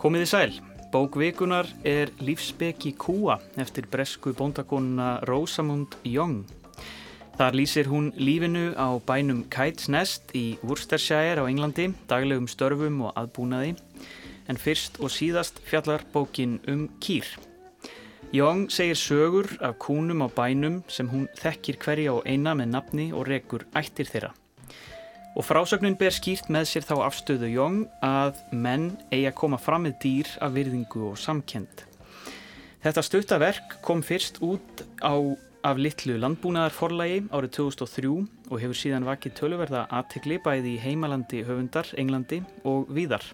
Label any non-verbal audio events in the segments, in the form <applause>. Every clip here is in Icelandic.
Komiði sæl, bókvikunar er lífsbeki kúa eftir bresku bóndakonuna Rosamund Young. Þar lýsir hún lífinu á bænum Kites Nest í Worcestershire á Englandi, daglegum störfum og aðbúnaði, en fyrst og síðast fjallar bókin um kýr. Young segir sögur af kúnum á bænum sem hún þekkir hverja og eina með nafni og rekur ættir þeirra. Og frásögnin ber skýrt með sér þá afstöðu Young að menn eigi að koma fram með dýr af virðingu og samkend. Þetta stuttaverk kom fyrst út á af litlu landbúnaðarforlægi árið 2003 og hefur síðan vakið töluverða aðtegli bæði í heimalandi höfundar, Englandi og víðar.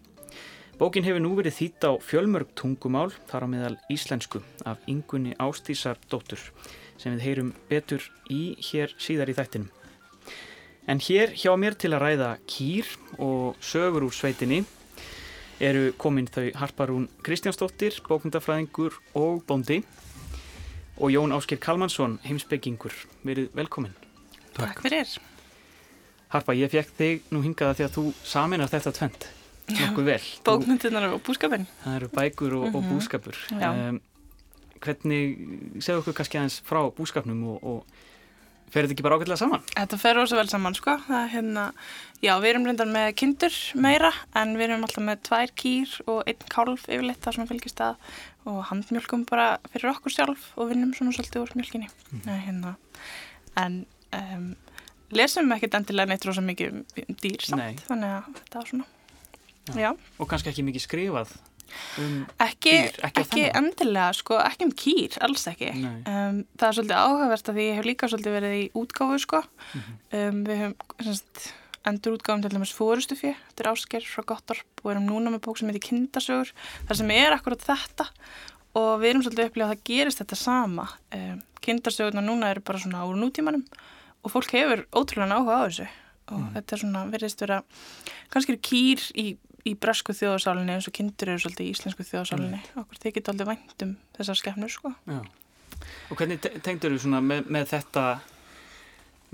Bókin hefur nú verið þýtt á fjölmörg tungumál þar á meðal íslensku af yngunni Ástísar dóttur sem við heyrum betur í hér síðar í þættinum. En hér hjá mér til að ræða kýr og sögur úr sveitinni eru komin þau Harparún Kristjánsdóttir, bókundafræðingur og bóndi og Jón Ásker Kalmansson, heimsbyggingur. Verið velkomin. Takk fyrir. Harpa, ég fekk þig nú hingaða því að þú saminar þetta tvent nokkuð vel. Bókmyndunar og búskapin. Það eru bækur og, mm -hmm. og Mhm. búskapur. Já. Um, hvernig, segðu okkur kannski aðeins frá búskapnum og, og fer þetta ekki bara ágætlega saman? Þetta fer rosa vel saman, sko. Það er hérna, já, við erum reyndar með kindur meira, en við erum alltaf með tvær kýr og einn kálf yfirleitt það sem fylgist að og handmjölkum bara fyrir okkur sjálf og vinnum svona svolítið úr mjölkinni. Mm. hérna, en um, lesum ekkert endilega neitt rosa mikið um dýr samt, Nei. þannig að þetta var svona, Já. já. Og kannski ekki mikið skrifað um Ekki, Dýr, ekki ekki, endilega, sko, ekki um kýr, alls ekki. Um, það er svolítið áhugavert að því ég hef líka svolítið verið í útgáfu, sko. Mhm. Um, við höfum semst, endur útgáfum til dæmis fórustufjö, þetta er ásker frá Gottorp og erum núna með bók sem heitir Kindasögur, þar sem er akkurat þetta og við erum svolítið upplegað að það gerist þetta sama. Um, Kindasögurna núna eru bara svona úr nútímanum og fólk hefur ótrúlega áhuga á þessu og Mhm. þetta er svona, verðist vera, kannski eru kýr í í bresku þjóðsálinni eins og kindur eru svolítið í íslensku þjóðsálinni okkur þykir þetta aldrei vænt um þessar skefnur sko. Og hvernig te- tengdur þú svona með, með þetta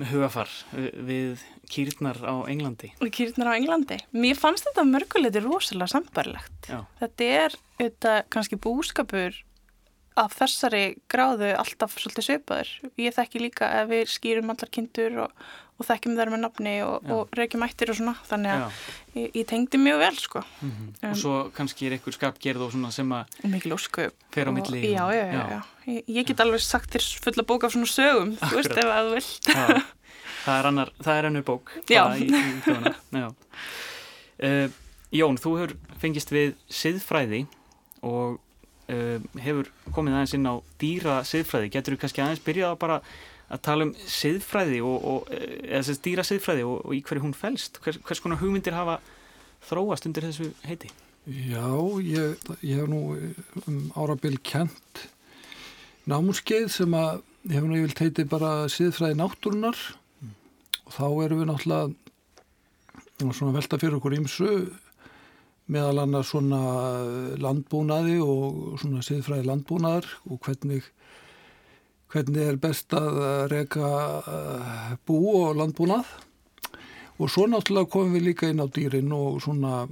með hugafar við, við kýrnar á Englandi? og kýrnar á Englandi. Mér fannst þetta mörguleiti rosalega sambarlegt þetta er auðvitað kannski búskapur af þessari gráðu alltaf svolítið svipaður ég þekki líka að við skýrum allar kindur og, og þekkjum þær með nafni og, Já. og reykjum ættir og svona þannig Já. að ég, ég tengdi mjög vel sko Mm Um, og svo kannski er einhver skapgerð og svona sem að mikil ósku fer á milli já, já, já, já. Ég, ég get alveg sagt þér fulla bók af svona sögum þú veist Akkurat. ef að þú vilt Já, það er annar, það er ennur bók Já. í, í. Já. Uh, Jón, þú hefur fengist við siðfræði og hefur komið aðeins inn á dýra siðfræði. Getur þú kannski aðeins byrjað að bara að tala um siðfræði og, og eh, eða þess dýra siðfræði og, og í hverju hún fælst? Hvers, hvers konar hugmyndir hafa þróast undir þessu heiti? Já, ég, ég hef nú um árabil kent námskeið sem að ég hef nú yfirlt heiti bara siðfræði náttúrunar og þá erum við náttúrulega svona velta fyrir okkur ímsu meðal annars svona landbúnaði og svona siðfræði landbúnaðar og hvernig hvernig er best að reka eh, bú og landbúnað og svo náttúrulega komum við líka inn á dýrin og svona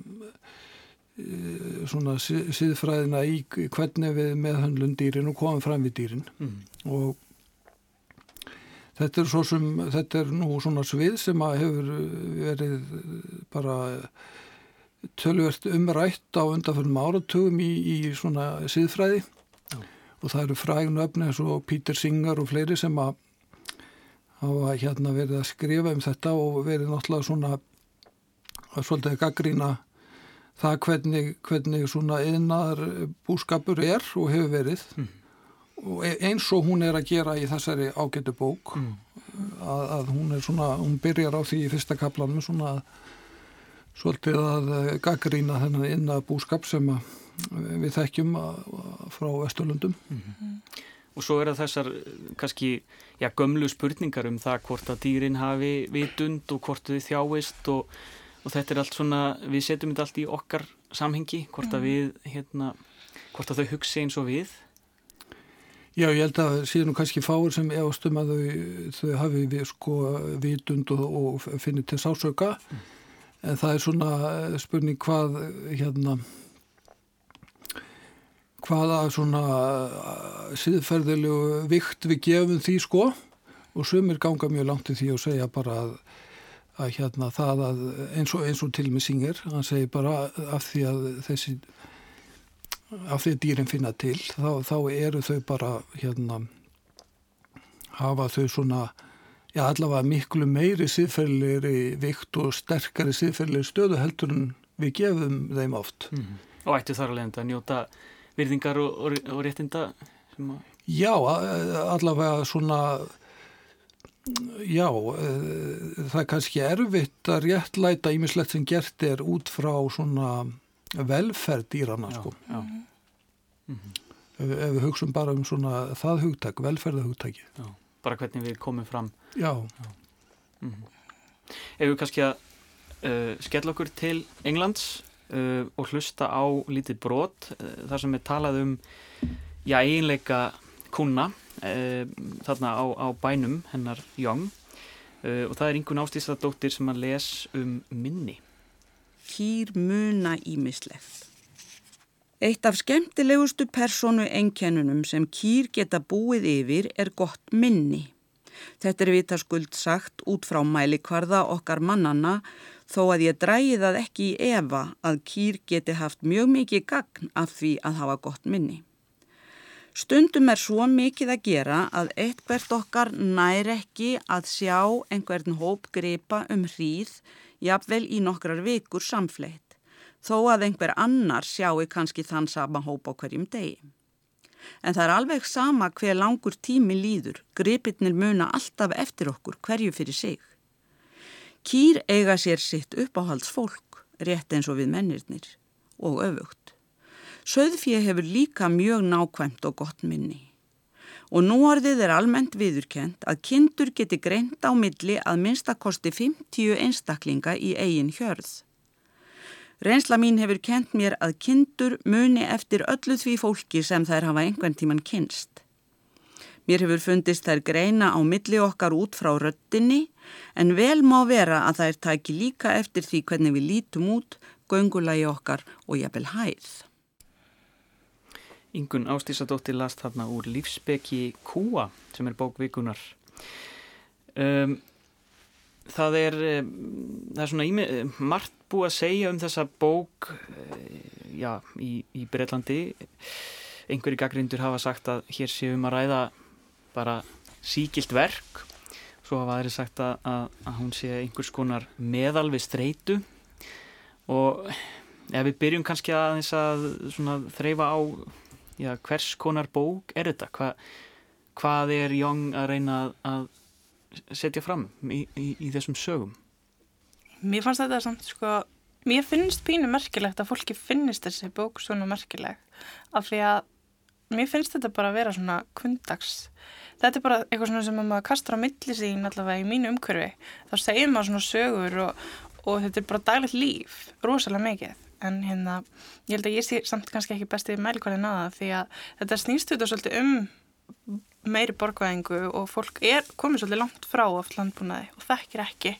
svona si- siðfræðina í hvernig við meðhöndlum dýrin og komum fram við dýrin Mm. og þetta er svo sem þetta er nú svona svið sem að hefur verið bara tölvert umrætt á undanförnum áratugum í, í svona siðfræði Já. og það eru frægnu öfni eins og Peter Singer og fleiri sem að hafa hérna verið að skrifa um þetta og verið náttúrulega svona að svolítið gaggrína það hvernig, hvernig svona yðnaðar búskapur er og hefur verið Mm. og e- eins og hún er að gera í þessari ágættu bók Mm. að, að hún er svona, hún byrjar á því í fyrsta kaplanum svona að svolítið að gaggrína þennan yðnaðar búskap sem að við þekkjum að, að frá Vesturlundum. Og svo eru þessar eh, kannski já, gömlu spurningar um það hvort að dýrin hafi vitund og hvort þau þjáist og, og þetta er allt svona, við setjum þetta allt í okkar samhengi, hvort að við hérna, hvort að þau hugsi eins og við. Já, ég held að síðan nú kannski fáir sem efastum að þau, þau hafi við sko vitund og, og finnir til sásöka en það er svona spurning hvað hérna hvaða svona uh, síðferðilegu vikt við gefum því sko. Og sumir ganga mjög langt í því og segja bara að, að hérna það að eins og, eins og til með syngir, hann segir bara af því að þessi af því að dýrin finna til þá, þá eru þau bara hérna hafa þau svona já allavega miklu meiri síðferðilegri vikt og sterkari síðferðilegri stöðu heldur en við gefum þeim oft. Mm -hmm. Og ættu þar alveg að njóta virðingar og, og, og réttinda? Já, allavega svona já, það er kannski erfitt að réttlæta ímislegt sem gert er út frá svona velferð dýrana sko. Já, mm -hmm. ef, við hugsun bara um svona það hugtak, velferðahugtaki. Já, bara hvernig við komum fram Já. Já. Mm -hmm. Ef við kannski að uh, skella okkur til Englands uh, og hlusta á lítið brot uh, þar sem við talað um já, eiginleika kuna þarna á, á bænum hennar Young og það er einhvern ástísadóttir sem að les um minni. Kýr muna ímislegt. Eitt af skemmtilegustu personu enkennunum sem kýr geta búið yfir er gott minni. Þetta er vitaskuld sagt út frá mælikvarða okkar mannanna þó að ég drægi það ekki í efa að kýr geti haft mjög mikið gagn af því að hafa gott minni. Stundum er svo mikið að gera að eitthvert okkar nær ekki að sjá einhvern hóp gripa um hríð jafnvel í nokkrar vikur samfleitt þó að einhver annar sjáu kannski þann sama hóp á hverjum degi. En það er alveg sama hver langur tími líður, gripitnir muna alltaf eftir okkur hverju fyrir sig. Kýr eiga sér sitt uppáhalds fólk, rétt eins og við mennirnir, og öfugt. Söðfíð hefur líka mjög nákvæmt og gott minni. Og nú orðið er almennt viðurkent að kindur geti greint á milli að minnstakosti 50 einstaklinga í eigin hjörð. Reynsla mín hefur kent mér að kindur muni eftir öllu því fólki sem þær hafa einhvern tíman kynst. Mér hefur fundist þær greina á milli okkar út frá röttinni en vel má vera að þær taki líka eftir því hvernig við lítum út, göngulagi okkar og jafnvel hæð. Ingun Ástísadóttir last þarna úr lífsbeki Kúa sem er bókvikunar. Um, það er, það er svona ími, margt búið að segja um þessa bók já, í, í Breitlandi einhverju gaggrindur hafa sagt að hér séum að ræða bara síkilt verk. Svo hafa aðri sagt að, að, hún sé einhvers konar meðal við streitu. Og ef við byrjum kannski að, að þreyfa á já, hvers konar bók er þetta? Hva, hvað er Jóng að reyna að setja fram í, í, í þessum sögum? Mér fannst þetta samt sko, mér finnst pínu merkilegt að fólki finnist þessi bók svona merkileg af því að mér finnst þetta bara að vera svona kundags. Þetta er bara eitthvað sem maður kastar á milli sín allavega í mínu umhverfi. Þá segir maður svona sögur og, og þetta er bara daglegt líf, rosalega mikið. En hérna, ég held að ég sé samt kannski ekki bestið meðlkvæðin að það því að þetta snýst þetta svolítið um meiri borgvæðingu og fólk er komið svolítið langt frá oft landbúnaði og þekkir ekki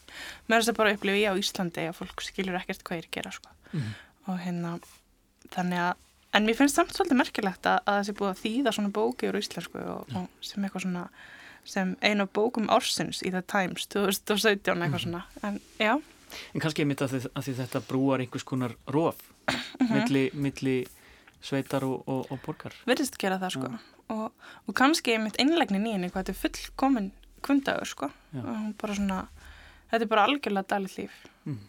með þess að bara upplifa ég á Íslandi að fólk skilur ekkert hvað ég er að gera sko. mm. og hérna þannig að, en mér finnst samt svolítið merkilegt að, að þessi búið að þýða svona bóki úr Íslandsku og, mm. og sem eitthvað svona sem einu bókum ársins í The Times 2017 eitthvað mm. svona en já En kannski ég myndi að, að því þetta brúar einhvers konar róf -hmm. milli, milli sveitar og, og, og borgar Verðist gera það sko ja og, og kannski ég mitt einlegnin í henni hvað þetta er fullkomin kundagur sko. Svona þetta er bara algjörlega dælit líf. Mm.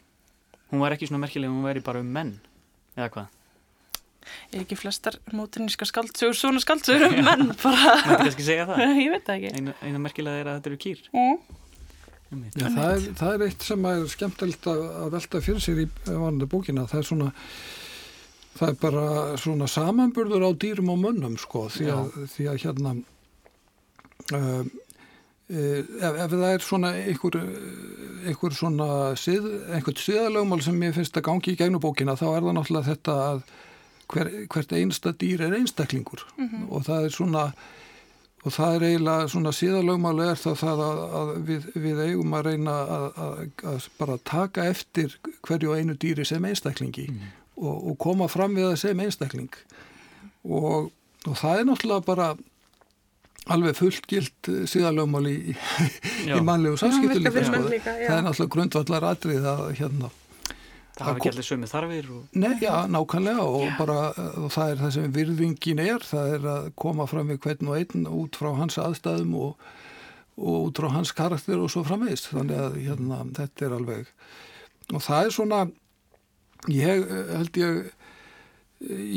Hún var ekki svona merkileg hún væri bara um menn eða hvað? Ég er ekki flestar móturníska skaldsugur svona skaldsugur um menn bara? Mætti kannski segja það? <laughs> Ég veit það ekki. Einu, einu merkilega er að þetta eru kýr. Mm. Já, það, er, það er eitt sem er skemmtilegt að velta fyrir sér í vanandi bókina. Það er svona það er bara svona samanburður á dýrum og mönnum sko því að, því að hérna uh, ef, ef það er svona einhver, einhver svona síð, einhvert síðalögumál sem ég finnst að gangi í gegnum bókina þá er það náttúrulega þetta að hver, hvert einsta dýr er einstaklingur. Mm -hmm. og það er svona og það er eiginlega svona síðalögmáli er það, það að, að við, við eigum að reyna að, að, að bara taka eftir hverju einu dýri sem einstaklingi. Mm og, og koma fram við það sem einstakling og, og það er náttúrulega bara alveg fullgilt síðalögmál í, Já. í mannlegu samskiptu líka, sko. líka, já. það er náttúrulega grundvallar atrið að hérna Það hafa ekki allir sömu þarfir og... Nei, já, nákvæmlega og bara og það er það sem virðingin er, það er að koma fram við hvern og einn út frá hans aðstæðum og, og út frá hans karakter og svo framvegist. Þannig að hérna, þetta er alveg, og það er svona, ég eh, held ég,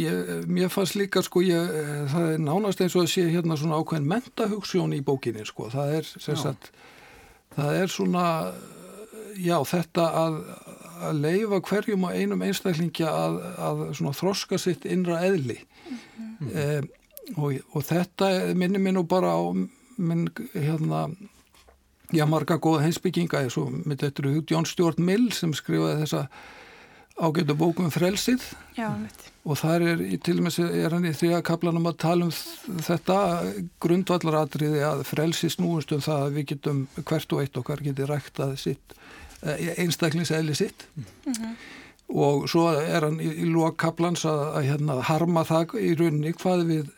ég mér fannst líka sko, ég, eh, það er nánast eins og að sé hérna svona ákveðin mentahugsjón í bókinni sko, það er sem sagt, það er svona, já, þetta að, að leifa hverjum og einum einstaklingja að, að svona þroska sitt innra eðli. Mm og, og þetta minnir minn og bara á minn hérna já marga góða heimsbygginga eins og mitt hug John Stuart Mill sem skrifaði þessa ágætu bókum frelsið. Já, og þar er til og með er hann í þrija kaplanum að tala um þetta grundvallaratriði að frelsi snúist um það að við getum hvert og eitt okkar geti ræktað sitt einstaklingsæli sitt. Og svo er hann í, í lók kaplans að, að hérna, harma það í rauninni hvað við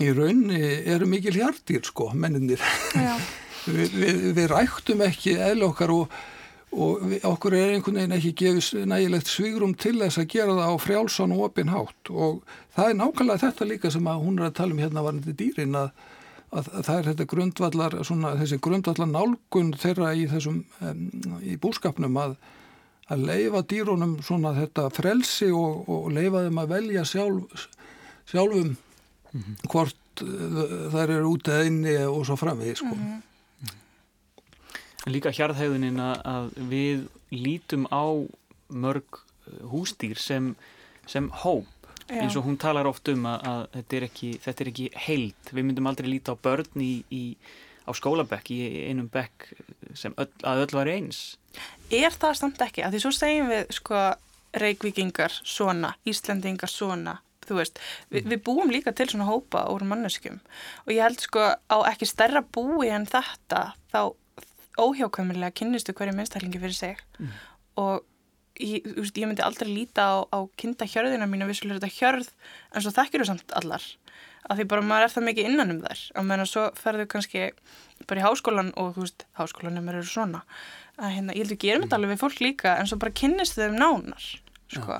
í rauninni eru mikil hjartir sko, menninir <laughs> við, við, við ræktum ekki eðla okkar og, og við, okkur er einhvern veginn ekki gefið nægilegt svigrum til þess að gera það á frjálsan og opin hátt. Og það er nákvæmlega þetta líka sem að hún er að tala um hérna varandi dýrin að, að, að það er þetta grundvallar svona, þessi grundvallar nálgun þeirra í þessum um, í búskapnum að að leifa dýrunum svona þetta frelsi og, og leifa þeim að velja sjálf, sjálfum hvort uh, þær eru út eða inni og svo framvegi sko. Líka hjarðhæðunin að, við lítum á mörg uh, hústýr sem, sem hóp Já. eins og hún talar oft um að, að þetta, er ekki, þetta er ekki heild. Við myndum aldrei líta á börn í, í, á skólabekk í einum bekk sem öll, að öll var eins. er það samt ekki, því svo segjum við sko reykvíkingar svona, Íslandingar svona, þú veist, vi, við búum líka til svona hópa úr manneskjum og ég held sko á ekki stærra búi en þetta, þá óhjákvæmulega kynnistu hverju minnstaklingi fyrir sig. Og ég, veist, ég myndi aldrei líta á, á kinda hjörðina mín og vissulega þetta hjörð en svo þekkir þú samt allar. Af því bara maður er það mikið innan um þær. Og meðan svo ferðu kannski bara í háskólan og þú veist, háskólanum eru svona að hérna, ég held að gerum þetta alveg við fólk líka en svo bara kynnist þau um nánar sko,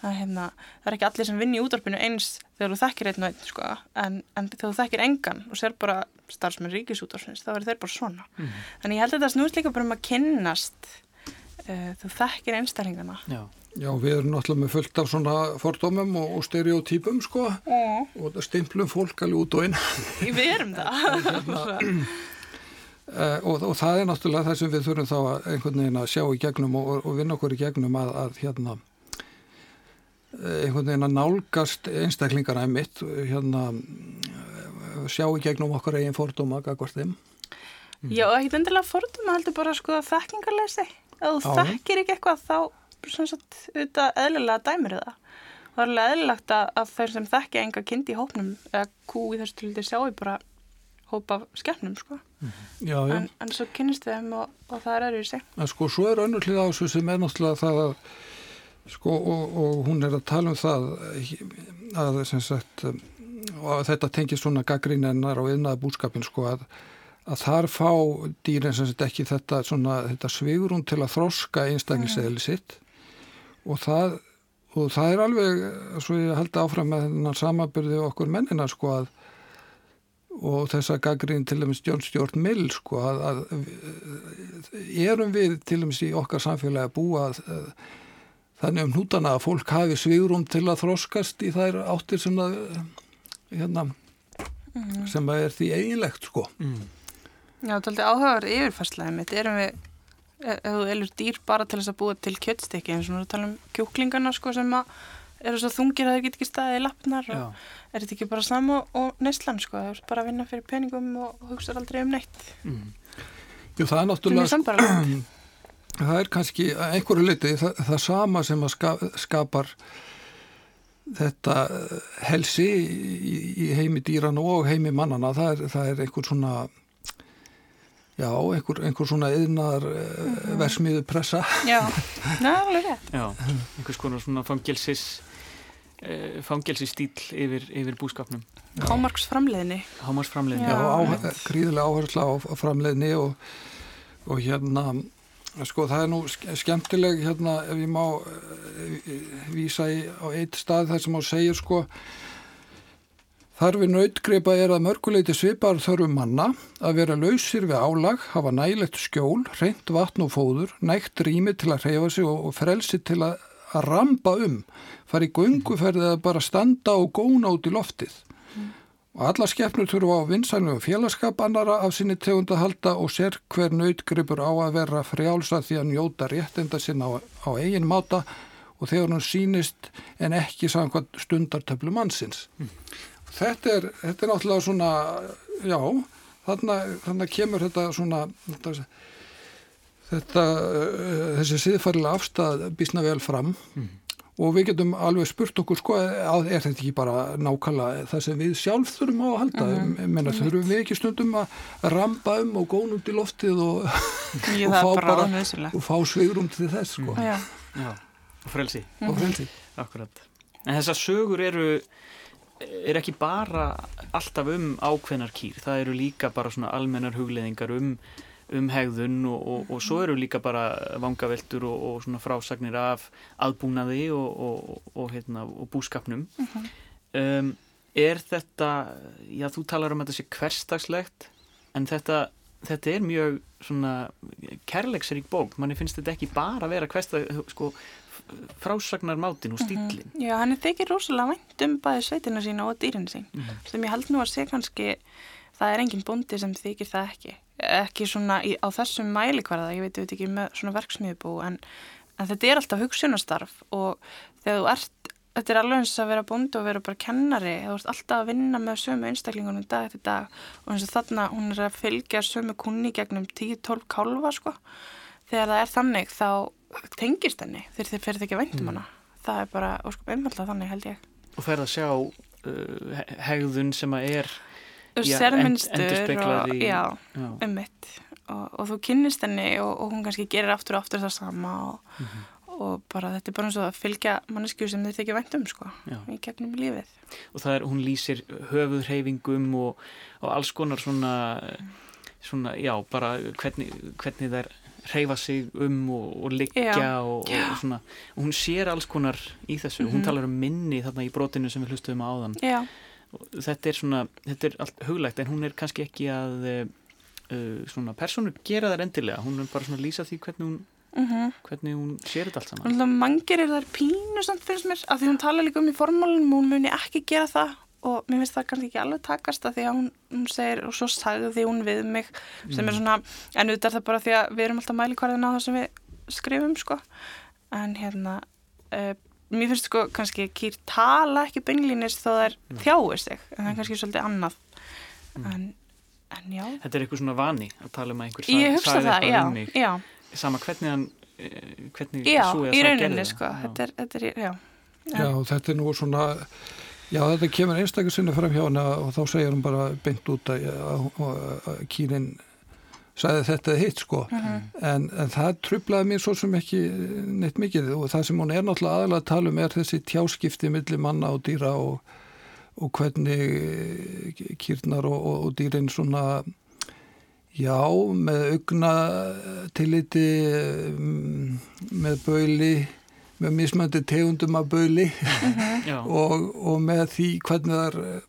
að hérna það er ekki allir sem vinn í útvarpinu eins þegar þú þekkir einn og einn sko, en, en þegar þú þekkir engan og sér bara starfsmenn ríkisútvarpins, þá er þeir bara svona. Þannig ég held að þetta snúist líka bara um að kynnast uh, þú þekkir einstælingana Já. Já, við erum náttúrulega með fullt af svona fordómum og, og stereotypum sko. Mm. og stimplum fólk alveg út og inn. <laughs> Við erum það. <laughs> Uh, <laughs> <clears throat> og, og það er náttúrulega það sem við þurfum þá að einhvern veginn að sjá í gegnum og, og vinna okkur í gegnum að, að hérna eh, einhvern veginn að nálgast einstaklingarna mitt hérna sjá í gegnum okkar eigin fordóma gagvart þeim Já, ekki endilega fordum, heldur bara sko þekkingarleysi. Ef þú þekkir ekki eitthvað þá, sem sagt, auðvitað eðlilega dæmir það. Það er eðlilegt að, að þeir sem þekki enga kind í hópnum, eða kú í þessu tildi sjáu bara hópa af skemmnum, sko. Já, já, En, en svo kynnist þeim og, og það er öðru í sig. en sko svo er önnur hlið á þessu sem er náttúrulega það að sko og, og hún er að tala um það að sem sagt og þetta tengist svona gaggrinennar og yðnaða búskapin sko að að þar fá dýrin sem sagt ekki þetta, svona, þetta svigurum til að þroska einstaklingsegli sitt. Og það, og það er alveg svo ég held áfram með þennan samabyrði okkur mennina sko að og þessa gaggrín til dæmis John Stuart Mill sko að, að erum við til dæmis í okkar samfélagi að búa að, þannig um hnútana að fólk hafi svigurum til að þroskast í þær áttir sem að hérna, sem að er því eiginlegt sko Mm. Já, þetta er aldrei áhugaverð yfirfærslega mitt. Erum við, ef ef þú elur dýr bara til þess að búa til kjötstykki, eins og nú tala um kjúklingana, sko, sem að eru svo þungir að þeir get ekki staðið í lappnar og Já. er þetta ekki bara sama og, og neyslan, sko, það er bara að vinna fyrir peningum og, og hugsa aldrei um neitt. Mm. Jú, það er náttúrulega sambaralegt. <clears throat> það er kannski einhverju leiti það, það sama sem að ska, skapar þetta eh, helsi í, í heimi dýrana og heimi mannana það er, það er einhver svona já, einhver, einhver svona yðnar uh, versmiðu pressa Já, rétt. Já, einhvers konar svona fangilsis e, fangelsi stíl yfir, yfir búskapnum. Hámarks framleiðinni. Hámarks framleiðinni. Já, Já, á, gríðilega áhersla á, á framleiðni og, og hérna, sko það er nú ske- skemmtileg hérna ef ég má uh, vísa í, á eitt stað þar sem á segir sko Þarfi nautgreipa er að mörguleiti svipar þörfum manna að vera lausir við álag, hafa nægilegt skjól, reynd vatn og fóður, nægt rými til að hreyfa sig og, og frelsi til að, að ramba um, fara í gunguferði eða bara standa og góna út í loftið. Og alla skepnur þurfa á vinsænum og félagskap annara af sinni tegund að halda og sér hver nautgripur á að vera frjálsa því að njóta réttinda sinna á, á eigin máta og þegar hún sýnist en ekki samkvæmt stundartöflu mannsins. Þetta er, þetta er náttúrulega svona, já, þarna, þarna kemur þetta svona, þetta, þetta uh, þessi siðfærilega afstæð býsna vel fram og við getum alveg spurt okkur sko, að er þetta ekki bara nákvæmlega það sem við sjálf þurfum á að halda, mm -hmm. menna þurfum við ekki stundum að ramba um og góna út í loftið og, Jú, <laughs> og fá bara og fá svigrum til þess sko, Já, Já, og frelsi. og frelsi. Akkurat. En þessar sögur eru er ekki bara alltaf um ákveðnar kýr, það eru líka bara svona almennar hugleðingar um, um hegðun og, og, og svo eru líka bara vangaveltur og, og svona frásagnir af aðbúnaði og, og, og, hérna, og búskapnum. um, er þetta, já þú talar um að þetta sé hverstagslegt, en þetta, þetta er mjög svona kærleiksrík bók, manni finnst þetta ekki bara að vera hverstag, sko, frásagnar mátin og stílinn. já, hann er þykir rosalega vænt um bæði sveitina sína og dýrin sín. Sem ég held nú að sé kannski, það er engin bóndi sem þykir það ekki. Ekki svona í, á þessum mælikvarða, ég veit, veit ekki með svona verksmiðbú, en, en þetta er alltaf hugsunastarf og þegar þú ert, þetta er alveg eins að vera bóndi og vera bara kennari, þú ert alltaf að vinna með sömu einstaklingunum dag eftir dag og eins og þarna hún er að fylgja sömu kunni gegnum 10-12 kálfa, sko. Þegar það er þannig, þá tengist henni þegar þið ferð ekki að væntum hana. Það er bara, óskum, einfallega þannig held ég. og færð að sjá uh, he- hegðun sem að er Þú Já, sér end- minnstur endurspeglar og, í- já, já, ummitt og, og þú kynnist henni og, og hún kannski gerir aftur og aftur það sama og, Mhm. og bara þetta er bara eins og að fylgja manneskju sem þið þykja vænt um sko Já. í gegnum lífið. og það er, hún lýsir höfuðreyfingum og, og alls konar svona, svona já, bara hvernig, hvernig þær reyfa sig um og, og liggja og, og svona, og hún sér alls konar í þessu, hún Mhm. talar um minni þarna í brotinu sem við hlustuðum á áðan Já, þetta er svona, þetta er allt huglægt en hún er kannski ekki að uh, uh, svona persónur gera það endilega. Hún er bara svona að lýsa því hvernig hún mm hvernig hún sér þetta allt saman. Að mangir er þar pínu samt finnst mér af því hún tala líka um í formálunum hún muni ekki gera það. Og mér finnst það kannski ekki alveg takast af því að hún, hún segir og svo sagði hún við mig sem er svona, en auðvitað er það bara því að við erum alltaf mælikvarðin á það sem við skrifum sko. En hérna uh, mér finnst sko kannski kýr tala ekki beinlínis þó það er þjáir sig en það er kannski svolítið annað. En, en já. Þetta er eitthvað svona vani að tala um að einhver ég sa- hugsa sagði það, eitthvað já, um mig. já, sama hvernig hann eh, hvernig já í rauninni sko. Það. þetta er, þetta er, já. Já, þetta er nú svona, já þetta kemur einstaklega sinni fram hjá hana og þá segir hún bara beint út að, að, að, að Kínin sagði þetta hitt sko, en, en það trublaði mér svo sem ekki neitt mikið. Og það sem hún er náttúrulega aðalega að tala um er þessi tjáskipti millir manna og dýra og, og hvernig kýrnar og, og, og dýrin svona Já, með augna tilliti mm, með bauli, með mismöndi tegundum af bauli. <laughs> <laughs> Já, og, og með því hvernig það er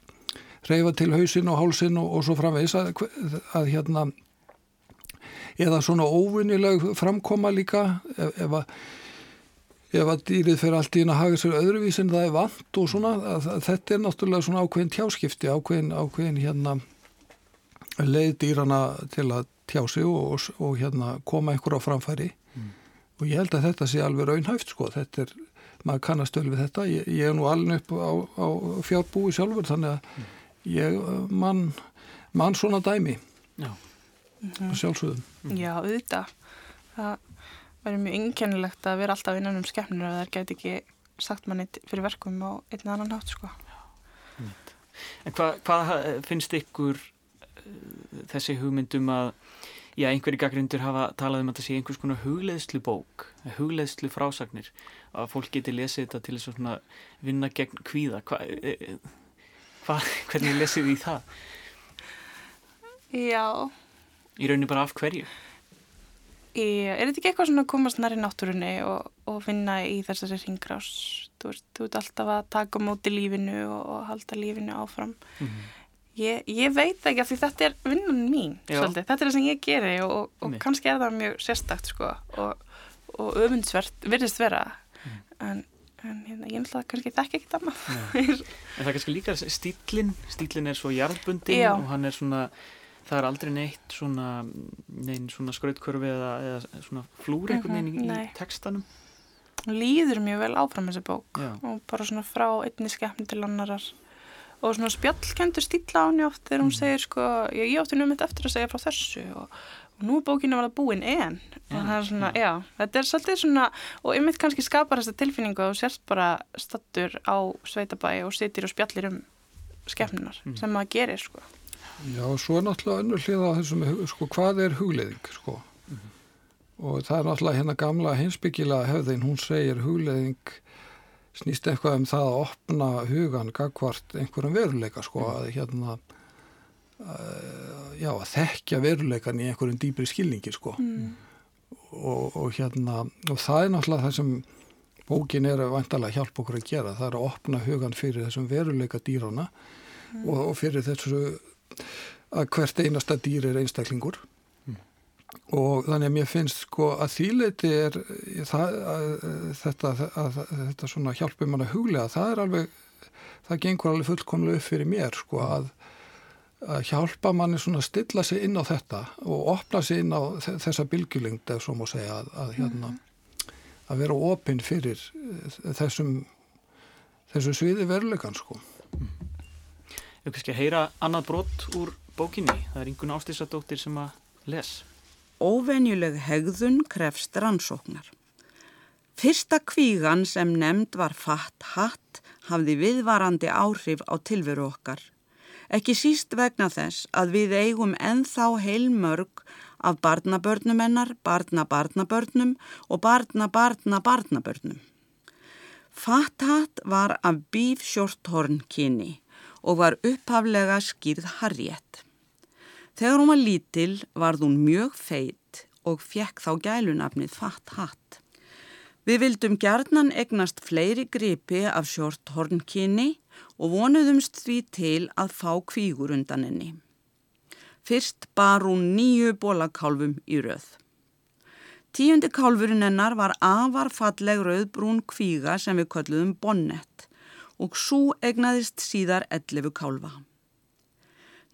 reyfa til hausinn og hálsinn og, og svo framvegis. Að, að hérna eða svona óvinnileg framkoma líka ef, ef að ef að dýrið fyrir allt í að haga sér öðruvísin það er vant og svona að, að þetta er náttúrulega svona ákveðin tjáskipti ákveðin, ákveðin hérna leið dýrana til að tjá sig og, og, og hérna koma einhver á framfæri. Og ég held að þetta sé alveg raunhæft sko, þetta er maður kannast vel við þetta, ég, ég er nú alveg upp á, á fjárbúi sjálfur þannig að ég uh, mann man svona dæmi. Já, mm. sjálfsögðum. Já, auðvitað. Það verður mjög einkennilegt að vera alltaf innan um skemmnir og það gæti ekki sagt manni fyrir verkum á einn eða annan hátt, sko. En hvað hva finnst ykkur uh, þessi hugmyndum að já, einhverju gaggrindur hafa talað um að þetta sé einhvers konar hugleðslu bók, hugleðslu frásagnir, að fólk geti lesið þetta til þess að vinna gegn kvíða. Hva, e, hva, <laughs> hvernig lesið því það? Já. Í rauninni bara af hverju? Í, er þetta ekki eitthvað svona að komast næri náttúrunni og, og finna í þessari ringrás? Þú þú ert alltaf að taka móti lífinu og, og halda lífinu áfram. Mm -hmm. ég, ég veit ekki af því þetta er vinnan mín, svolítið. Þetta er það sem ég geri og, og kannski er það mjög sérstakt sko og öfundsvert, virðist vera. Mm. En, en hérna, ég ætla að kannski þekka ekkert annað. en það er kannski líka stílinn, stílinn er svo jarðbundin og hann er svona það er aldrei neitt svona, svona skrautkörfi eða, eða svona flúr einhvern veginn mm -hmm, í, í textanum Lýður mjög vel áfram þessi bók Já. og bara svona frá einni skeppni til annarar og svona spjallkendur stíla á henni oft þegar hún mm. segir sko, ég, ég átti nummitt eftir að segja frá þessu og, og nú er bókinu að verða búin en og það er svona, já, þetta er svolítið svona og einmitt kannski skapar þessa tilfinningu að þú sérst bara stattur á sveitabæi og sitir og spjallir um skeppninar mm. sem maður gerir sko Já, svo er náttúrulega önnur hlið á þessum, sko, hvað er hugleðing, sko. Mm -hmm. Og það er náttúrulega hérna gamla hinsbyggila hefðin, hún segir hugleðing snýst eitthvað um það að opna hugan gagvart einhverjum veruleika, sko, mm. að hérna, uh, já, að þekkja veruleikan í einhverjum dýbri skilningi, sko. Mm. Og, og hérna, og það er náttúrulega það sem bókin er að vantalega hjálpa okkur að gera, það er að opna hugan fyrir þessum veruleika dýrana mm. og, og fyrir þessu að hvert einasta dýr er einstaklingur. Mm. og þannig að mér finnst sko að þýleiti er það, að, þetta, að, þetta svona hjálpum mann að huglega. Það er alveg, það gengur alveg fullkomlega upp fyrir mér sko að að hjálpa manni svona að stilla sig inn á þetta og opna sig inn á þessa bylgjulengd ef svo má segja að, að hérna að vera opinn fyrir þessum þessum sviði verulegan sko Við kannski að heyra annað brott úr bókinni. Það er einhvern ástísadóttir sem að les. Óvenjuleg hegðun krefst rannsóknar. Fyrsta kvígan sem nefnd var fatt hatt hafði viðvarandi áhrif á tilveru okkar. Ekki síst vegna þess að við eigum enþá heilmörg af barnabörnumennar, barnabarnabörnum og barnabarnabarnabörnum. Fatt hatt var af bífsjórthorn kynni og var upphaflega skýrð Harriett. Þegar hún var lítil varð hún mjög feitt og fekk þá gælunafnið Fatt Hatt. Við vildum gerðnan egnast fleiri gripi af sjort hornkinni og vonuðumst því til að fá kvígur undan henni. Fyrst bar hún nýju bólakálfum í rauð. Tíundi kálfurinn hennar var afarfalleg rauðbrún kvíga sem við kölluðum Bonnet og svo egnaðist síðar 11 kálfa.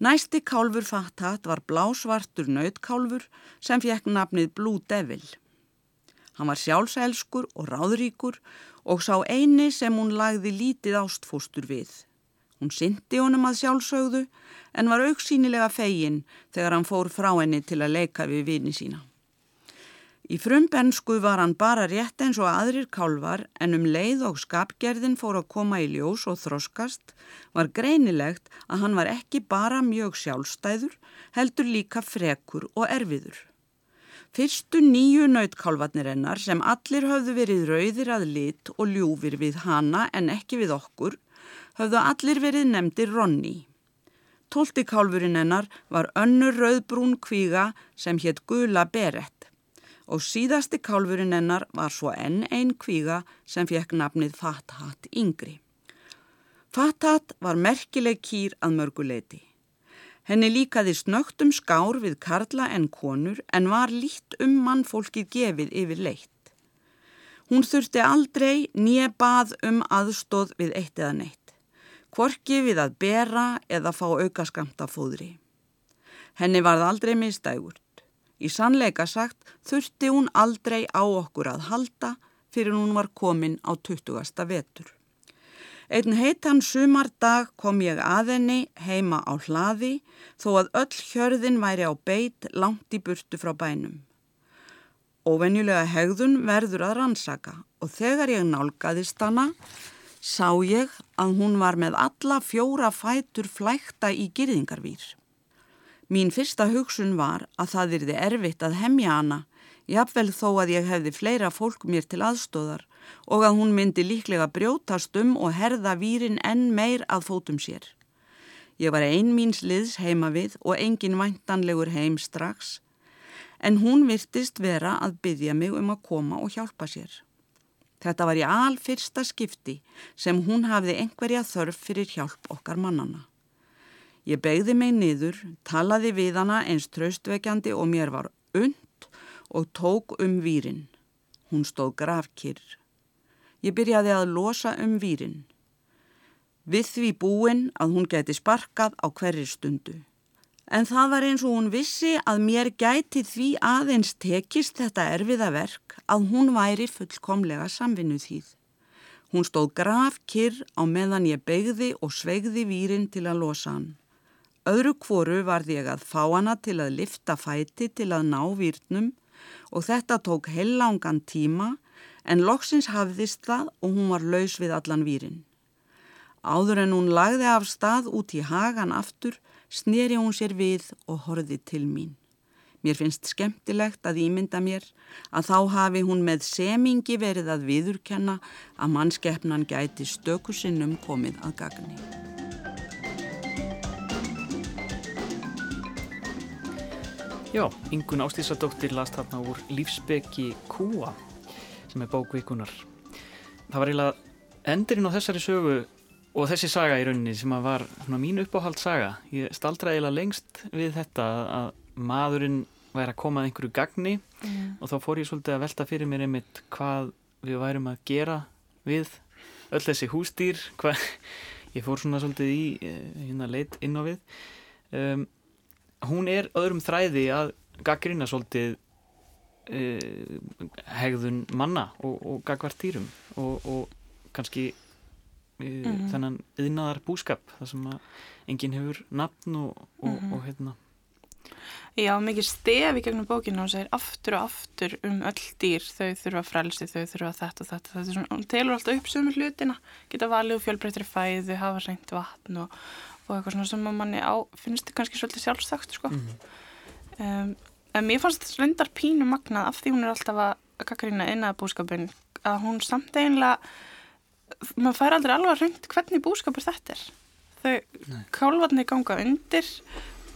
Næsti kálfur fattat var blásvartur nautkálfur sem fekk nafnið Blue Devil. Hann var sjálfselskur og ráðríkur og sá eini sem hún lagði lítið ástfóstur við. Hún syndi honum að sjálfsögðu en var auksínilega fegin þegar hann fór frá henni til að leika við vini sína. Í frumbensku var hann bara rétt eins og aðrir kálvar en um leið og skapgerðin fór að koma í ljós og þroskast var greinilegt að hann var ekki bara mjög sjálfstæður, heldur líka frekur og erfiður. Fyrstu nýju nautkálvarnir hennar sem allir höfðu verið rauðir að lit og ljúfir við hana en ekki við okkur, höfðu allir verið nefndir Ronni. Tólti kálfurinn hennar var önnur rauðbrún kvíga sem hétt Gula Berett og síðasti kálfurinn hennar var svo enn einn kvíga sem fekk nafnið Fathat yngri. Fathat var merkileg kýr að mörguleiti. Henni líkaði snögtum skár við karla en konur en var lít um mannfólkið gefið yfir leitt. Hún þurfti aldrei nýja bað um aðstóð við eitt eða neitt, kvorki við að bera eða fá aukaskamta fóðri. Henni varð aldrei mistægur. Í sannleika sagt þurfti hún aldrei á okkur að halda fyrir hún var komin á 20. vetur. Einn heitan sumardag kom ég að henni heima á hlaði þó að öll hjörðin væri á beit langt í burtu frá bænum. Óvenjulega hegðun verður að rannsaka og þegar ég nálgæðist hana sá ég að hún var með alla fjóra fætur flækta í gyrðingarvýr. Mín fyrsta hugsun var að það yrði erfitt að hemja hana, jafnvel þó að ég hefði fleira fólk mér til aðstóðar og að hún myndi líklega brjótast um og herða výrin enn meir að fótum sér. Ég var ein míns liðs heima við og engin væntanlegur heim strax, en hún virtist vera að byggja mig um að koma og hjálpa sér. Þetta var í al fyrsta skipti sem hún hafði einhverja þörf fyrir hjálp okkar mannana. Ég begði mig niður, talaði við hana eins traustvekjandi og mér var und og tók um výrin. Hún stóð grafkyrr. Ég byrjaði að losa um výrin. Við því búin að hún geti sparkað á hverri stundu. En það var eins og hún vissi að mér gæti því aðeins tekist þetta erfiða verk að hún væri fullkomlega samvinnu þýð. Hún stóð graf kyrr á meðan ég begði og sveigði výrin til að losa hann. Öðru kvoru varði ég að fá hana til að lifta fæti til að ná výrnum og þetta tók heilangan tíma en loksins hafðist það og hún var laus við allan výrin. Áður en hún lagði af stað út í hagan aftur, sneri hún sér við og horði til mín. Mér finnst skemmtilegt að ímynda mér að þá hafi hún með semingi verið að viðurkenna að mannskeppnan gæti stökusinnum komið að gagni. Já, Ingun Ástísadóttir las þarna úr Lífsbeki Kúa sem er bókvíkunar. Það var eiginlega endurinn á þessari sögu og þessi saga í rauninni sem var svona, mín uppáhald saga ég staldraði eiginlega lengst við þetta að maðurinn væri að koma að einhverju gagni mm. og þá fór ég svolítið að velta fyrir mér einmitt hvað við værum að gera við öll þessi hústýr hvað, <laughs> ég fór svona svolítið í eh, hérna leit inn á við um, hún er öðrum þræði að gaggrina svolítið uh, hegðun manna og, og gagvart dýrum og, og kannski mm -hmm. þennan yðnaðar búskap þar sem að enginn hefur nafn og, og, mm -hmm. og hérna Já, mikið stefi gegnum bókinu og segir aftur og aftur um öll dýr þau þurfa frelsi, þau þurfa þetta og þetta þetta er svona, hún telur alltaf upp sömu hlutina geta valið og fjölbreytri fæðu hafa reynd vatn og, og eitthvað svona sem manni á, finnst kannski svolítið sjálfsagt sko. Mm -hmm. um, en mér fannst þetta reyndar pínu magnað af því hún er alltaf að kakkarina innaða búskapin að hún samt eiginlega maður fær aldrei alveg að reynd hvernig búskapur þetta er. Þau kálvarni ganga undir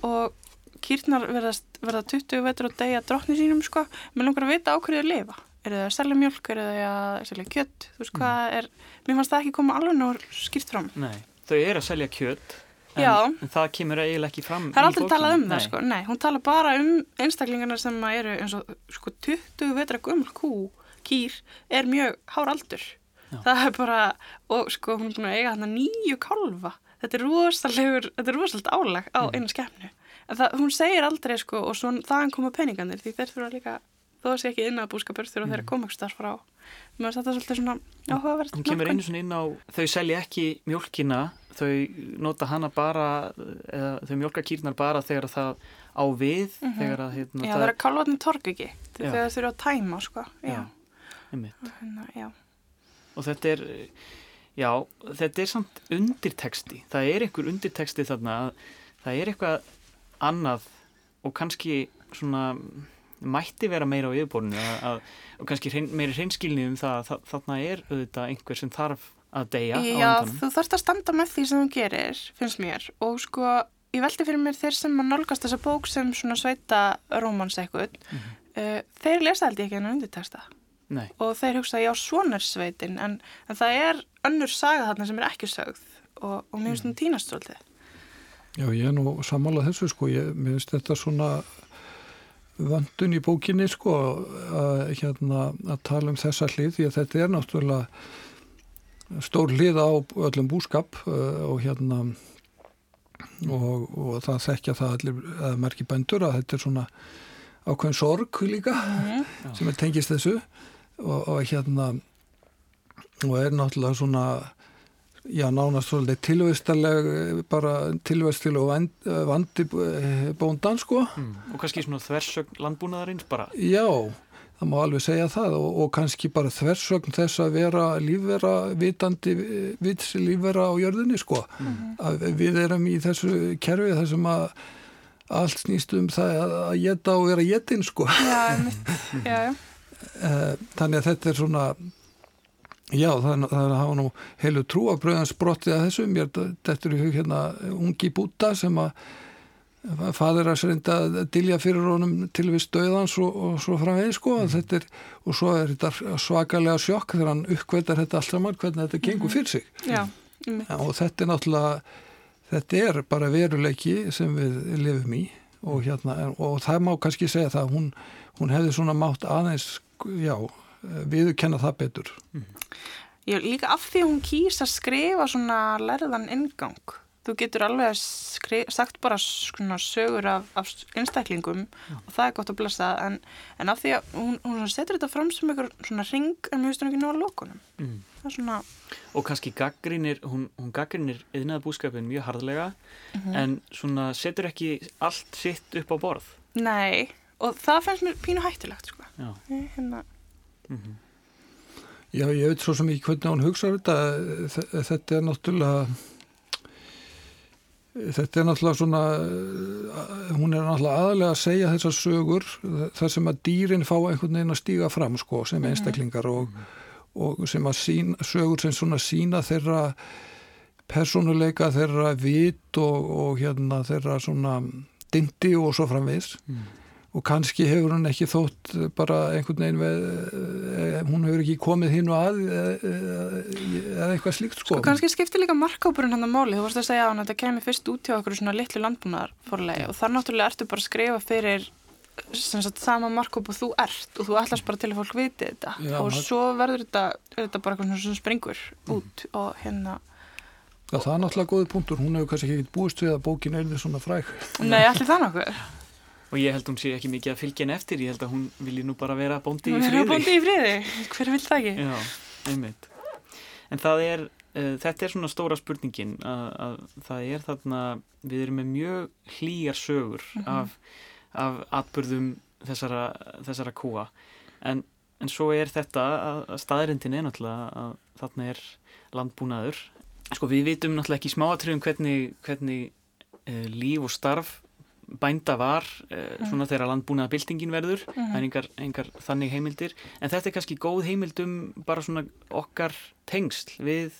og kýrnar verða 20 vetur og degja drotni sínum sko, með langar að vita á hverju þau lifa. Eru þau að selja mjölk, eru þau að selja kjött þú veist hvað mm. er, mér fannst það ekki koma alveg náður skýrt fram. Nei, þau eru að selja kjött en, en það kemur eiginlega ekki fram Það er aldrei talað um nei. það sko, nei, hún tala bara um einstaklingarna sem eru eins og sko 20 vetra gömul kú, kýr er mjög hár aldur Já. það er bara, og sko hún er búin að eiga þarna nýju kálfa þetta er rosalegur, þetta er rosalega álag á mm. einu skefnu, en það, hún segir aldrei sko, og svo þaðan koma peninganir því þeir þurfa líka, þó að sé ekki inn að búskapur þurfa mm. þeirra komakstar frá. Mér finnst þetta svolítið svona áhugavert hún kemur einu svona inn á, þau selja ekki mjölkina, þau nota hana bara, eða þau mjölka kýrnar bara þegar það á við mm -hmm. þegar að hérna, já, það er að kálvatni tork ekki þegar þau þurfa að tæma sko. Já, já. Hérna, já. Og þetta er já, þetta er samt undirteksti það er einhver undirteksti þarna það er eitthvað annað og kannski svona mætti vera meira á yfirbórinu og kannski hrein, meiri hreinskilni um það að þarna er auðvitað einhver sem þarf að deyja Já, þú þarfst að standa með því sem þú gerir finnst mér. Og sko ég veldi fyrir mér þeir sem að nálgast þessa bók sem svona sveita rómans eitthvað. Mm -hmm. uh, þeir lesa held ég ekki en undirteksta Nei. og þeir hugsa já svona er sveitin en, en það er önnur saga þarna sem er ekki sögð. Og, og mér finnst það mm. tínast svolítið. Já ég er nú sammálað þessu sko. Ég, mér finnst þetta svona vöndun í bókinni sko að, hérna, að tala um þessa hlið því að þetta er náttúrulega stór hlið á öllum búskap uh, og hérna og, og það þekkja það allir að merkja bændur að þetta er svona ákveðin sorg líka mm. sem er tengist þessu og, og hérna og er náttúrulega svona já nánast svolítið tilvægstaleg bara tilvægstileg og vandi bóndan sko mm. og kannski svona þversögn landbúnaðarins bara já, það má alveg segja það og, og kannski bara þversögn þess að vera lífvera vitandi vitsi lífvera á jörðinni sko mm. að við erum í þessu kerfi þessum að allt snýst um það að, að geta og vera getinn sko. Já, já, já. <laughs> Eh, Þannig að þetta er svona, já það, það hafa nú heilu trúabröðans brottið að þessu. Mér er í hug hérna ungi búta sem að fadir að reynda að dilja fyrir honum til við stöðans og, og svo framvegið sko. Mm. er, og svo er þetta svakalega sjokk þegar hann uppkveitar þetta allt saman hvernig þetta gengur fyrir sig. Já, ja, og þetta er náttúrulega þetta er bara veruleiki sem við lifum í og, hérna, og það má kannski segja það hún, hún hefði svona mátt aðeins já, viðu kenna það betur mm. Já, líka af því hún kýrst að skrifa svona lærðan ingang þú getur alveg skri, sagt bara svona sögur af, af einstaklingum Já. og það er gott að blessa en, en af því að hún, hún setur þetta fram sem einhver svona ring en við veistum ekki ná að lókunum mm. svona... og kannski gaggrínir hún, hún gaggrínir yðnaða búskapin mjög harðlega mm -hmm. en svona setur ekki allt sitt upp á borð nei og það fennst mér pínu hættilegt sko. hérna mm -hmm. Já, ég veit svo sem ekki hvernig hún hugsaður þetta þetta er náttúrulega Þetta er náttúrulega svona, hún er náttúrulega aðalega að segja þessar sögur þar sem að dýrin fá einhvern veginn að stíga fram sko sem mhm. einstaklingar og, og sem að sín, sögur sem svona sína þeirra personuleika, þeirra vit og, og hérna þeirra svona dindi og svo framvis. Mm og kannski hefur hún ekki þótt bara einhvern veginn með, eh, hún hefur ekki komið hinn og að eh, eða eitthvað slíkt sko. Sko kannski skiptir líka markápurinn hann að máli, þú vorust að segja að þetta kemur fyrst út hjá okkur svona litlu landbúnaðarforlegi og þar náttúrulega ertu bara að skrifa fyrir sagt, sama markóp og þú ert og þú ætlast bara til að fólk viti þetta Já, og svo verður þetta, þetta bara eitthvað svona springur mm. út mm. og hérna Já það er náttúrulega góði punktur, hún hefur kannski ekki búist við að bókin er því svona fræk Nei, allir það nokkuð og ég held hún sé ekki mikið að fylgja henn eftir ég held að hún vilji nú bara vera bóndi í friði. bóndi í friði, hver vil það ekki? Já, einmitt. En það er, uh, þetta er svona stóra spurningin að, að það er þarna við erum með mjög hlýjar sögur mm -hmm. af, af atbyrðum þessara, þessara kúa. En, en svo er þetta að, að staðrindin er náttúrulega að þarna er landbúnaður. Sko við vitum náttúrulega ekki smáatröðum hvernig, hvernig uh, líf og starf bænda var eh, mm. svona þegar landbúnaða byltingin verður mm. það er engar, þannig heimildir en þetta er kannski góð heimildum bara svona okkar tengsl við,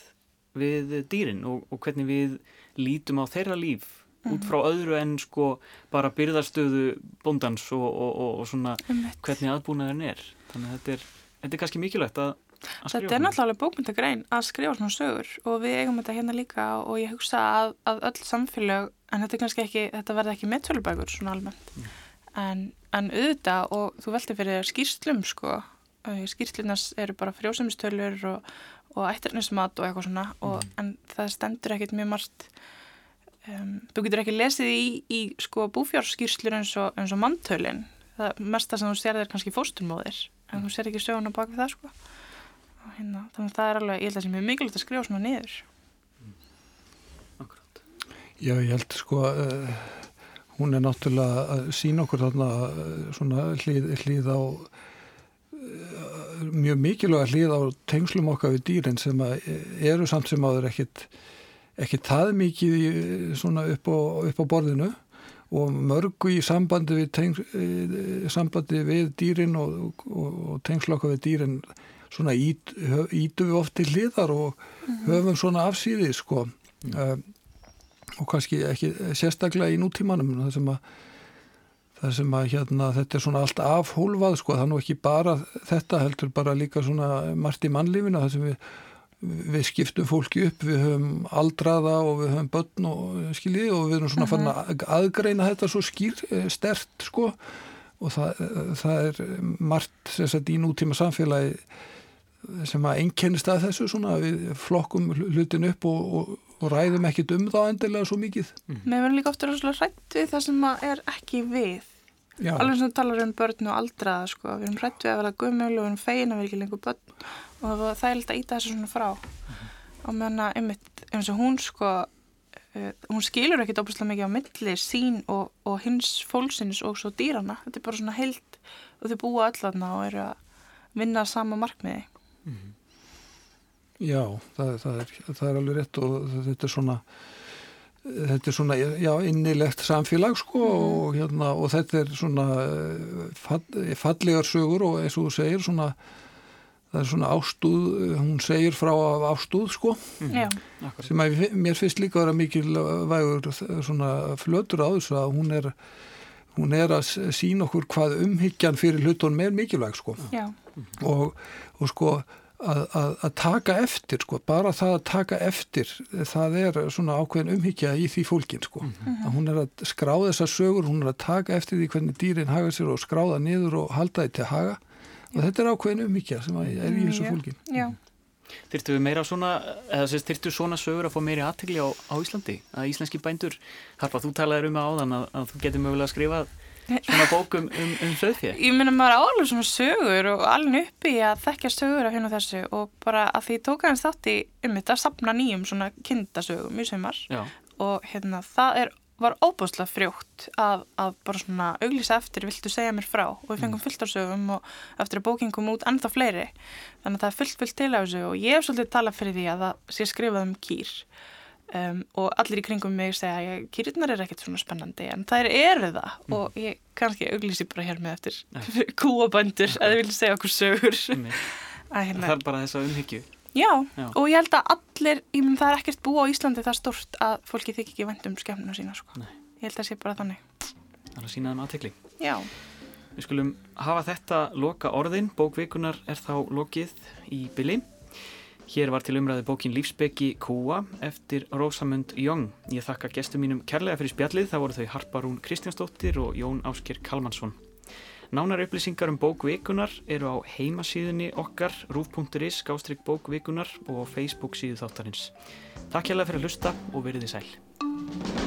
við dýrin og, og hvernig við lítum á þeirra líf mm. út frá öðru en sko bara byrðarstöðu bóndans og, og, og svona hvernig aðbúnaðin er þannig að þetta er, þetta er kannski mikilvægt að Þetta er náttúrulega bókmyndagrein að skrifa svona sögur og við eigum þetta hérna líka og ég hugsa að, að öll samfélag, en þetta er kannski ekki, þetta verði ekki meðtölubækur svona almennt, mm. en, en auðvitað og þú veldi fyrir skýrslum sko, skýrslunas eru bara frjósumistölur og, og ættirnismat og eitthvað svona, og, mm. en það stendur ekkit mjög margt, um, þú getur ekki lesið í, í sko búfjárskýrslur eins og, og manntölin, það mesta sem þú sér er kannski fósturmóðir, en mm. þú sér ekki söguna bak við það sko hérna, þannig að það er alveg, ég held að það sé mjög mikilvægt að skrifa svona niður Já, ég held sko uh, hún er náttúrulega að sína okkur þarna uh, svona hlýð, hlýð á uh, mjög mikilvæg hlýð á tengslum okkar við dýrin sem eru samt sem áður ekkit ekki það mikið í, svona upp á, upp á borðinu og mörgu í sambandi við, teng, sambandi við dýrin og, og, og tengslu okkar við dýrin svona ít, ítum við oft til hliðar og mm -hmm. höfum svona afsýðið sko mm. Og kannski ekki sérstaklega í nútímanum það sem að, það sem að hérna, þetta er svona allt afhólfað sko. Það er nú ekki bara þetta heldur bara líka svona margt í mannlífina það sem við við skiptum fólki upp, við höfum aldraða og við höfum börn og skilji og við erum svona uh -huh. fann að aðgreina þetta svo skýr, eh, stert sko. Og það, það er margt sagt í nútíma samfélagi sem að einkennist að þessu svona við flokkum hlutin upp og, og, og ræðum ekkit um það endilega svo mikið. Mér verður líka ofta rætt við það sem er ekki við Já. alveg sem þú talar um börn og aldraða sko, við erum rætt við að vera gummul og við erum feina við ekki lengur börn og það er alltaf að íta þessu svona frá mm. og menna einmitt eins og hún sko uh, hún skilur ekkit óbúslega mikið á milli sín og, og hins fólksins og svo dýrana, þetta er bara svona held og þau búa allarna og eru að vinna sama markmiði Mm -hmm. Já, það, það, er, það er alveg rétt og þetta er svona þetta er svona, já, innilegt samfélag sko og hérna, og þetta er svona eh, fall, fallegar sögur og eins og þú segir svona það er svona ástúð, hún segir frá af ástúð sko. Já, Akkurat. sem að mér finnst líka að vera mikilvægur svona flötur á þessu að hún er hún er að sína okkur hvað umhyggjan fyrir hlutunum er mikilvæg sko. Já, og, og sko að, að, að taka eftir sko, bara það að taka eftir það er svona ákveðin umhyggja í því fólkin sko, að hún er að skráða þessar sögur, hún er að taka eftir því hvernig dýrin haga sér og skráða niður og halda því til haga og þetta er ákveðin umhyggja sem að er í þessu Já. fólkin já. Þyrftu við meira svona, eða sérst, þyrftu svona sögur að fá meiri aðtegli á, á Íslandi? Að íslenski bændur, Harpa, þú talaðir um það áðan að, að þú getur mögulega að skrifa svona bókum um, um söðfjö. Ég minna maður á alveg svona sögur og alveg uppi að þekkja sögur af og þessu og bara að því tók aðeins þátt í um þetta að sapna nýjum svona kindasögum í sumar. Já, og hérna það er, var óbúslega frjótt að, að bara svona auglýsa eftir viltu segja mér frá? Og við fengum fullt af sögum og eftir að bókin kom út ennþá fleiri. Þannig að það er fullt fullt til á þessu og ég hef svolítið talað fyrir því að það sé skrifað um kýr um, og allir í kringum mig segja að kýrnar er ekkert svona spennandi en þær eru það og ég kannski auglýsi bara hér með eftir <laughs> kúabændur að þið vilja segja okkur sögur einmitt. að, það hérna, er bara þessa umhyggju. já, Já. og ég held að allir ég menn það er ekkert búið á Íslandi það stort að fólki þykir ekki vænt um skemmuna sína sko. Ég held að það sé bara þannig Það er að sína þeim aðtegli. já, Við skulum hafa þetta loka orðin, bókvikunar er þá lokið í byli. Hér var til umræði bókin Lífsbeki Kúa eftir Rósamund Young. Ég þakka gestum mínum kærlega fyrir spjallið, það voru þau Harparún Kristjánsdóttir og Jón Ásker Kalmansson. Nánar upplýsingar um bókvikunar eru á heimasíðunni okkar, rúf.is, skástrygg bókvikunar og Facebook síðu þáttarins. Takk hérlega fyrir að hlusta og veriði sæl.